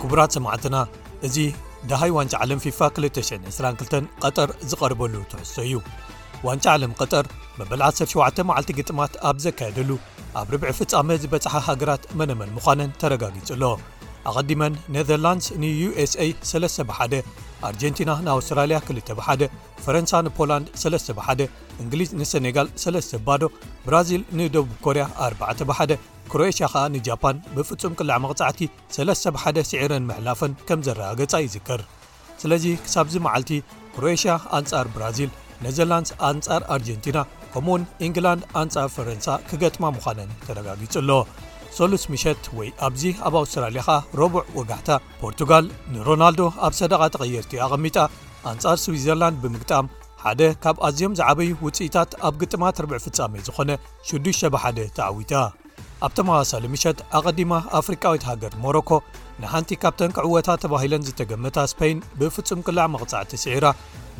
ክቡራት ሰማዕትና እዚ ደሃይ ዋንጫ ዓለም ፊፋ 222 ቐጠር ዝቐርበሉ ትሕሶ እዩ ዋንጫ ዓለም ቐጠር መበል ዓሰርተ ሸውዓተ መዓልቲ ግጥማት ኣብ ዘካየደሉ ኣብ ርብዒ ፍጻመ ዝበጽሓ ሃገራት መነመን ምዃነን ተረጋጊጹ ኣሎ። ኣቐዲመን ኔዘርላንድስ ንዩኤስኤ ሰለስተ ብሓደ፣ ኣርጀንቲና ንኣውስትራልያ ክልተ ብሓደ፣ ፈረንሳ ንፖላንድ ሰለስተ ብሓደ፣ እንግሊዝ ንሰኔጋል ሰለስተ ብባዶ፣ ብራዚል ንደቡብ ኮርያ ኣርባዕተ ብሓደ፣ ክሮኤሽያ ከኣ ንጃፓን ብፍጹም ቅላዕ መቕጻዕቲ ሰለስተ ብሓደ ስዒረን ምሕላፈን ከም ዘረጋገጻ ይዝከር። ስለዚ ክሳብዚ መዓልቲ ክሮኤሽያ ኣንጻር ብራዚል፣ ነዘርላንድስ ኣንጻር ኣርጀንቲና ከምኡውን ኢንግላንድ ኣንጻር ፈረንሳ ክገጥማ ምዃነን ተረጋጊጹ ኣሎ። ሰሉስ ምሸት ወይ ኣብዚ ኣብ ኣውስትራልያ ከኣ ረቡዕ ወጋሕታ ፖርቱጋል ንሮናልዶ ኣብ ሰደቓ ተቐየርቲ ኣቐሚጣ ኣንጻር ስዊዘርላንድ ብምግጣም ሓደ ካብ ኣዝዮም ዝዓበዩ ውጽኢታት ኣብ ግጥማት ርብዒ ፍጻሜ ዝኾነ ሽዱሽተ ብሓደ ተዓዊታ። ኣብ ተመሳሳሊ ምሸት ኣቐዲማ ኣፍሪቃዊት ሃገር ሞሮኮ ንሓንቲ ካብተን ክዕወታ ተባሂለን ዝተገመታ ስፐይን ብፍጹም ቅላዕ መቕጻዕቲ ስዒራ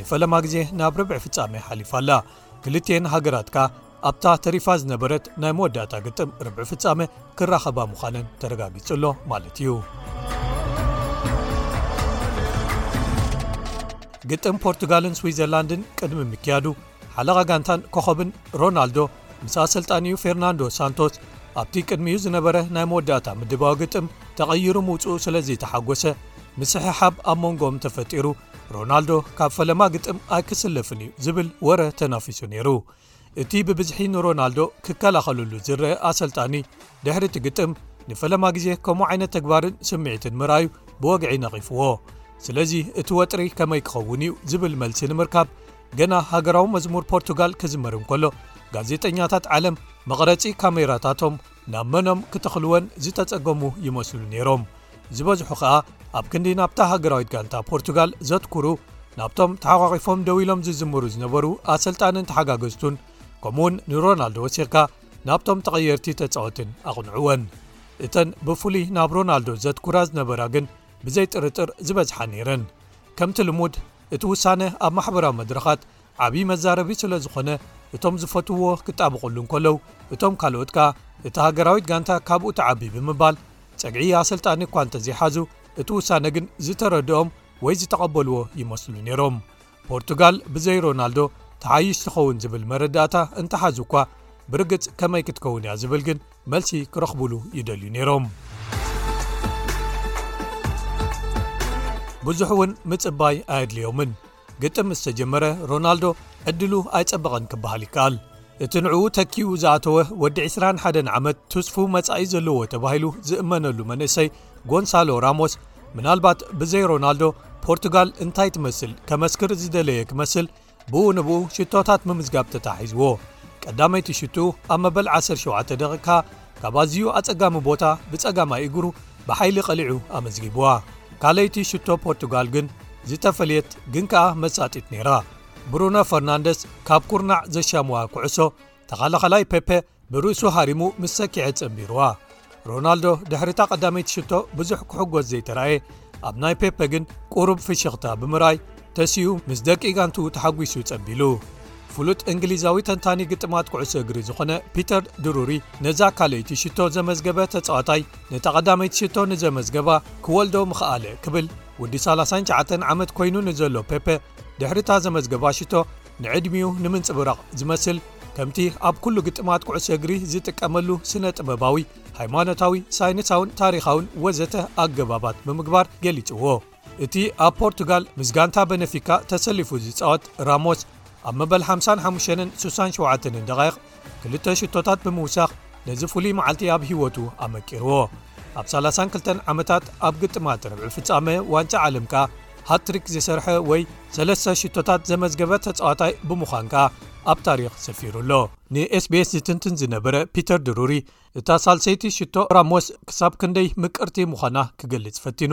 ንፈለማ ግዜ ናብ ርብዒ ፍጻሜ ሓሊፋ ኣላ ክልትኤን ሃገራት ከኣ ኣብታ ተሪፋ ዝነበረት ናይ መወዳእታ ግጥም ርብዒ ፍጻመ ክራኸባ ምዃነን ተረጋጊጹ ኣሎ ማለት እዩ ግጥም ፖርቱጋልን ስዊዘርላንድን ቅድሚ ምክያዱ ሓለቓ ጋንታን ኮኸብን ሮናልዶ ምስ ኣሰልጣኒኡ ፌርናንዶ ሳንቶስ ኣብቲ ቅድሚኡ ዝነበረ ናይ መወዳእታ ምድባዊ ግጥም ተቐይሩ ምውጽኡ ስለ ዘይተሓጐሰ ምስሕሓብ ኣብ መንጎኦም ተፈጢሩ ሮናልዶ ካብ ፈለማ ግጥም ኣይክስለፍን እዩ ዝብል ወረ ተናፊሱ ነይሩ እቲ ብብዝሒ ንሮናልዶ ክከላኸልሉ ዝረአ ኣሰልጣኒ ድሕሪ እቲ ግጥም ንፈለማ ግዜ ከምኡ ዓይነት ተግባርን ስምዒትን ምርኣዩ ብወግዒ ነቒፍዎ ስለዚ እቲ ወጥሪ ከመይ ክኸውን እዩ ዝብል መልሲ ንምርካብ ገና ሃገራዊ መዝሙር ፖርቱጋል ክዝመር እንከሎ ጋዜጠኛታት ዓለም መቕረጺ ካሜራታቶም ናብ መኖም ክተኽልወን ዝተጸገሙ ይመስሉ ነይሮም ዝበዝሑ ከኣ ኣብ ክንዲ ናብታ ሃገራዊት ጋንታ ፖርቱጋል ዘትኩሩ ናብቶም ተሓቋቒፎም ደው ኢሎም ዝዝምሩ ዝነበሩ ኣሰልጣንን ተሓጋገዝቱን ከምኡ ውን ንሮናልዶ ወሲኽካ ናብቶም ተቐየርቲ ተጻወትን ኣቕንዕወን እተን ብፍሉይ ናብ ሮናልዶ ዘትኩራ ዝነበራ ግን ብዘይ ጥርጥር ዝበዝሓ ነይረን ከምቲ ልሙድ እቲ ውሳነ ኣብ ማሕበራዊ መድረኻት ዓብዪ መዛረቢ ስለ ዝኾነ፣ እቶም ዝፈትውዎ ክጣበቕሉ እንከለው፣ እቶም ካልኦት ከኣ እታ ሃገራዊት ጋንታ ካብኡ ትዓቢ ብምባል ጸግዒ ኣሰልጣኒ እኳ እንተዘይሓዙ፣ እቲ ውሳነ ግን ዝተረድኦም ወይ ዝተቐበልዎ ይመስሉ ነይሮም። ፖርቱጋል ብዘይ ሮናልዶ ትሓይሽ ትኸውን ዝብል መረዳእታ እንተሓዙ እኳ፣ ብርግጽ ከመይ ክትከውን እያ ዝብል ግን መልሲ ክረኽቡሉ ይደልዩ ነይሮም ብዙሕ እውን ምጽባይ ኣየድልዮምን ግጥም ምስ ተጀመረ ሮናልዶ ዕድሉ ኣይጸበቐን ክበሃል ይከኣል እቲ ንዕኡ ተኪኡ ዝኣተወ ወዲ 21 ዓመት ትስፉ መጻኢ ዘለዎ ተባሂሉ ዝእመነሉ መንእሰይ ጎንሳሎ ራሞስ ምናልባት ብዘይ ሮናልዶ ፖርቱጋል እንታይ ትመስል ከመስክር ዝደለየ ክመስል ብኡ ንብኡ ሽቶታት ምምዝጋብ ተታሒዝዎ። ቀዳመይቲ ሽቱ ኣብ መበል ዓሰርተ ሸውዓተ ደቒቕካ ካብ ኣዝዩ ኣጸጋሚ ቦታ ብጸጋማይ እግሩ ብሓይሊ ቀሊዑ ኣመዝጊብዋ። ካልኣይቲ ሽቶ ፖርቱጋል ግን ዝተፈልየት ግን ከኣ መሳጢት ነይራ። ብሩኖ ፈርናንደስ ካብ ኩርናዕ ዘሻምዋ ኩዕሶ ተኸላኸላይ ፔፐ ብርእሱ ሃሪሙ ምስ ሰኪዐ ጸንቢርዋ ሮናልዶ ድሕሪታ ቀዳመይቲ ሽቶ ብዙሕ ክሕጐስ ዘይተራየ ኣብ ናይ ፔፐ ግን ቅሩብ ፍሽኽታ ብምርኣይ ተስኡ ምስ ደቂ ጋንቱ ተሓጒሱ ጸቢሉ ፍሉጥ እንግሊዛዊ ተንታኒ ግጥማት ኩዕሶ እግሪ ዝኾነ ፒተር ድሩሪ ነዛ ካልይቲ ሽቶ ዘመዝገበ ተጻዋታይ ነታ ቀዳመይቲ ሽቶ ንዘመዝገባ ክወልዶ ምኽኣለ ክብል ውዲ 39 ዓመት ኮይኑ ንዘሎ ፔፐ ድሕሪታ ዘመዝገባ ሽቶ ንዕድሚኡ ንምንጽብራቕ ዝመስል ከምቲ ኣብ ኩሉ ግጥማት ኩዕሶ እግሪ ዝጥቀመሉ ስነ ጥበባዊ ሃይማኖታዊ ሳይንሳውን ታሪኻውን ወዘተ ኣገባባት ብምግባር ገሊጽዎ እቲ ኣብ ፖርቱጋል ምስ ጋንታ በነፊካ ተሰሊፉ ዝጻወት ራሞስ ኣብ መበል 55 ን 67ን ደቓይቕ ክልተ ሽቶታት ብምውሳኽ ነዚ ፍሉይ መዓልቲ ኣብ ህይወቱ ኣመቂርዎ። ኣብ ሰላሳን ክልተን ዓመታት ኣብ ግጥማት ርብዒ ፍጻመ ዋንጫ ዓለም ከኣ ሃትሪክ ዝሰርሐ ወይ ሰለስተ ሽቶታት ዘመዝገበ ተጻዋታይ ብምዃን ከኣ ኣብ ታሪኽ ሰፊሩ ኣሎ። ንኤስቤስ ዝትንትን ዝነበረ ፒተር ድሩሪ እታ ሳልሰይቲ ሽቶ ራሞስ ክሳብ ክንደይ ምቅርቲ ምዃና ክገልጽ ፈቲኑ።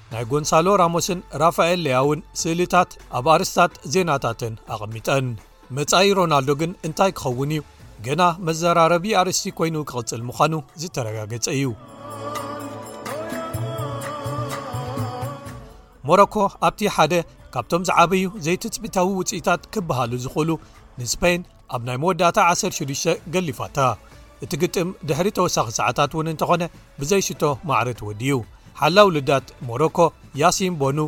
ናይ ጎንሳሎ ራሞስን ራፋኤል ለያውን ስእልታት ኣብ ኣርስታት ዜናታተን ኣቐሚጠን መጻኢ ሮናልዶ ግን እንታይ ክኸውን እዩ ገና መዘራረቢ ኣርእስቲ ኮይኑ ክቕጽል ምዃኑ ዝተረጋገጸ እዩ ሞሮኮ ኣብቲ ሓደ ካብቶም ዝዓበዩ ዘይትጽቢታዊ ውፅኢታት ክበሃሉ ዝኽእሉ ንስፐይን ኣብ ናይ መወዳእታ ዓሰርተ ሽዱሽተ ገሊፋታ እቲ ግጥም ድሕሪ ተወሳኺ ሰዓታት እውን እንተኾነ ብዘይ ሽቶ ማዕረ ተወዲኡ ሓላው ልዳት ሞሮኮ ያሲን ቦኑ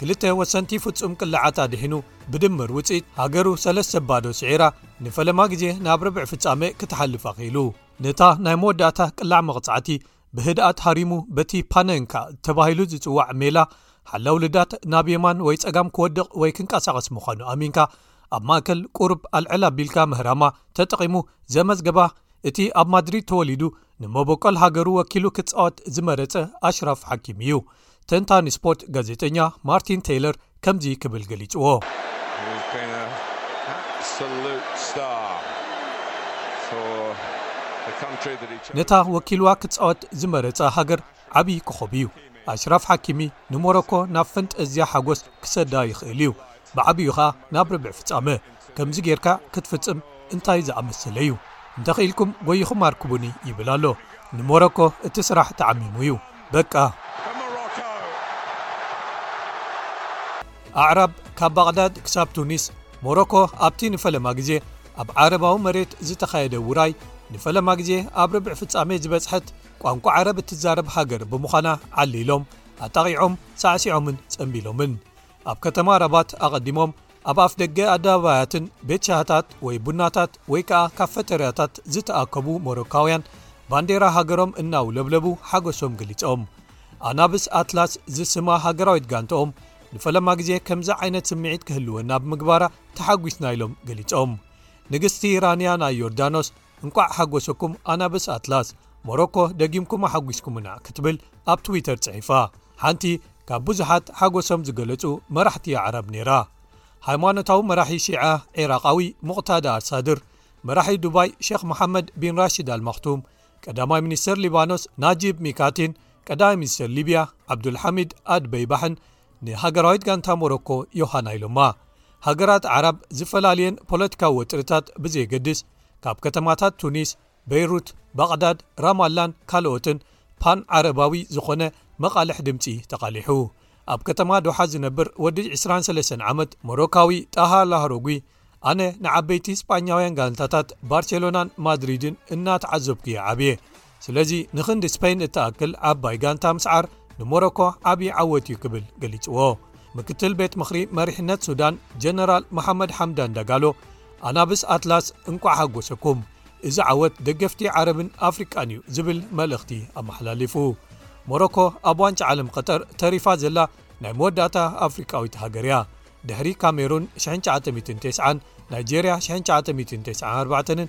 ክልተ ወሰንቲ ፍጹም ቅልዓት ኣድሒኑ ብድምር ውፅኢት ሃገሩ ሰለስተ ባዶ ስዒራ ንፈለማ ግዜ ናብ ርብዒ ፍጻመ ክትሓልፍ ኣኽኢሉ ነታ ናይ መወዳእታ ቅላዕ መቕጻዕቲ ብህድኣት ሃሪሙ በቲ ፓነንካ ተባሂሉ ዝጽዋዕ ሜላ ሓላው ልዳት ናብ የማን ወይ ጸጋም ክወድቕ ወይ ክንቀሳቐስ ምዃኑ ኣሚንካ ኣብ ማእከል ቁሩብ ኣልዕል ኣቢልካ ምህራማ ተጠቒሙ ዘመዝገባ እቲ ኣብ ማድሪድ ተወሊዱ ንመበቆል ሃገሩ ወኪሉ ክጻወት ዝመረጸ ኣሽራፍ ሓኪሚ እዩ። ተንታኒ ስፖርት ጋዜጠኛ ማርቲን ተይለር ከምዚ ክብል ገሊጽዎ። ነታ ወኪልዋ ክጻወት ዝመረጸ ሃገር ዓብዪ ኮኾብ እዩ። ኣሽራፍ ሓኪሚ ንሞሮኮ ናብ ፈንጠዝያ ሓጎስ ክሰዳ ይኽእል እዩ፣ ብዓብዩ ኸኣ ናብ ርብዒ ፍጻመ። ከምዚ ጌርካ ክትፍጽም እንታይ ዝኣመሰለ እዩ? እንተ ኽኢልኩም ጎይኹም ኣርክቡኒ ይብል ኣሎ። ንሞሮኮ እቲ ስራሕ ተዓሚሙ እዩ። በቃ! ኣዕራብ ካብ ባቕዳድ ክሳብ ቱኒስ፣ ሞሮኮ ኣብቲ ንፈለማ ግዜ ኣብ ዓረባዊ መሬት ዝተኻየደ ውራይ ንፈለማ ግዜ ኣብ ርብዒ ፍጻመ ዝበጽሐት፣ ቋንቋ ዓረብ እትዛረብ ሃገር ብምዃና ዓሊሎም ኣጣቒዖም ሳዕሲዖምን ጸንቢሎምን ኣብ ከተማ ራባት ኣቐዲሞም ኣብ ኣፍ ደገ ኣደባባያትን ቤት ሻህታት ወይ ቡናታት ወይ ከኣ ካፈተርያታት ዝተኣከቡ ሞሮካውያን ባንዴራ ሃገሮም እናውለብለቡ ሓገሶም ገሊጾም ኣናብስ ኣትላስ ዝስማ ሃገራዊት ጋንተኦም ንፈለማ ግዜ ከምዚ ዓይነት ስምዒት ክህልወና ብምግባራ ተሓጒስና ኢሎም ገሊጾም ንግስቲ ራንያ ናይ ዮርዳኖስ እንቋዕ ሓጎሰኩም ኣናብስ ኣትላስ ሞሮኮ ደጊምኩም ኣሓጒስኩምና ክትብል ኣብ ትዊተር ጽሒፋ ሓንቲ ካብ ብዙሓት ሓጎሶም ዝገለጹ መራሕቲ ኣዕራብ ነይራ ሃይማኖታዊ መራሒ ሺዓ ዒራቃዊ ሙቕታዳ ኣልሳድር መራሒ ዱባይ ሸክ መሓመድ ቢን ራሽድ ኣልማክቱም ቀዳማይ ሚኒስተር ሊባኖስ ናጂብ ሚካቲን ቀዳማይ ሚኒስተር ሊብያ ዓብዱልሓሚድ ኣድበይባሕን ንሃገራዊት ጋንታ ሞሮኮ ዮሃና ኢሎማ ሃገራት ዓራብ ዝፈላለየን ፖለቲካዊ ወጥርታት ብዘየገድስ ካብ ከተማታት ቱኒስ፣ በይሩት፣ ባቕዳድ፣ ራማላን ካልኦትን ፓን ዓረባዊ ዝኾነ መቓልሕ ድምጺ ተቓሊሑ። ኣብ ከተማ ዶሓ ዝነብር ወዲ ዕስራን ሰለስተን ዓመት ሞሮካዊ ጣሃ ላህሮጒ፣ ኣነ ንዓበይቲ ስጳኛውያን ጋንታታት ባርሴሎናን ማድሪድን እናተዓዘብኩ'የ ዓብየ። ስለዚ ንክንዲ ስፐይን እትኣክል ዓባይ ጋንታ ምስዓር ንሞሮኮ ዓብዪ ዓወት እዩ ክብል ገሊጽዎ ምክትል ቤት ምኽሪ መሪሕነት ሱዳን ጀነራል መሓመድ ሓምዳን ዳጋሎ ኣናብስ ኣትላስ እንቋዕ ሓጎሰኩም እዚ ዓወት ደገፍቲ ዓረብን ኣፍሪቃን እዩ ዝብል መልእኽቲ ኣመሓላሊፉ ሞሮኮ ኣብ ዋንጫ ዓለም ቐጠር ተሪፋ ዘላ ናይ መወዳእታ ኣፍሪቃዊት ሃገር እያ ድሕሪ ካሜሩን 990 ናይጀርያ 994ን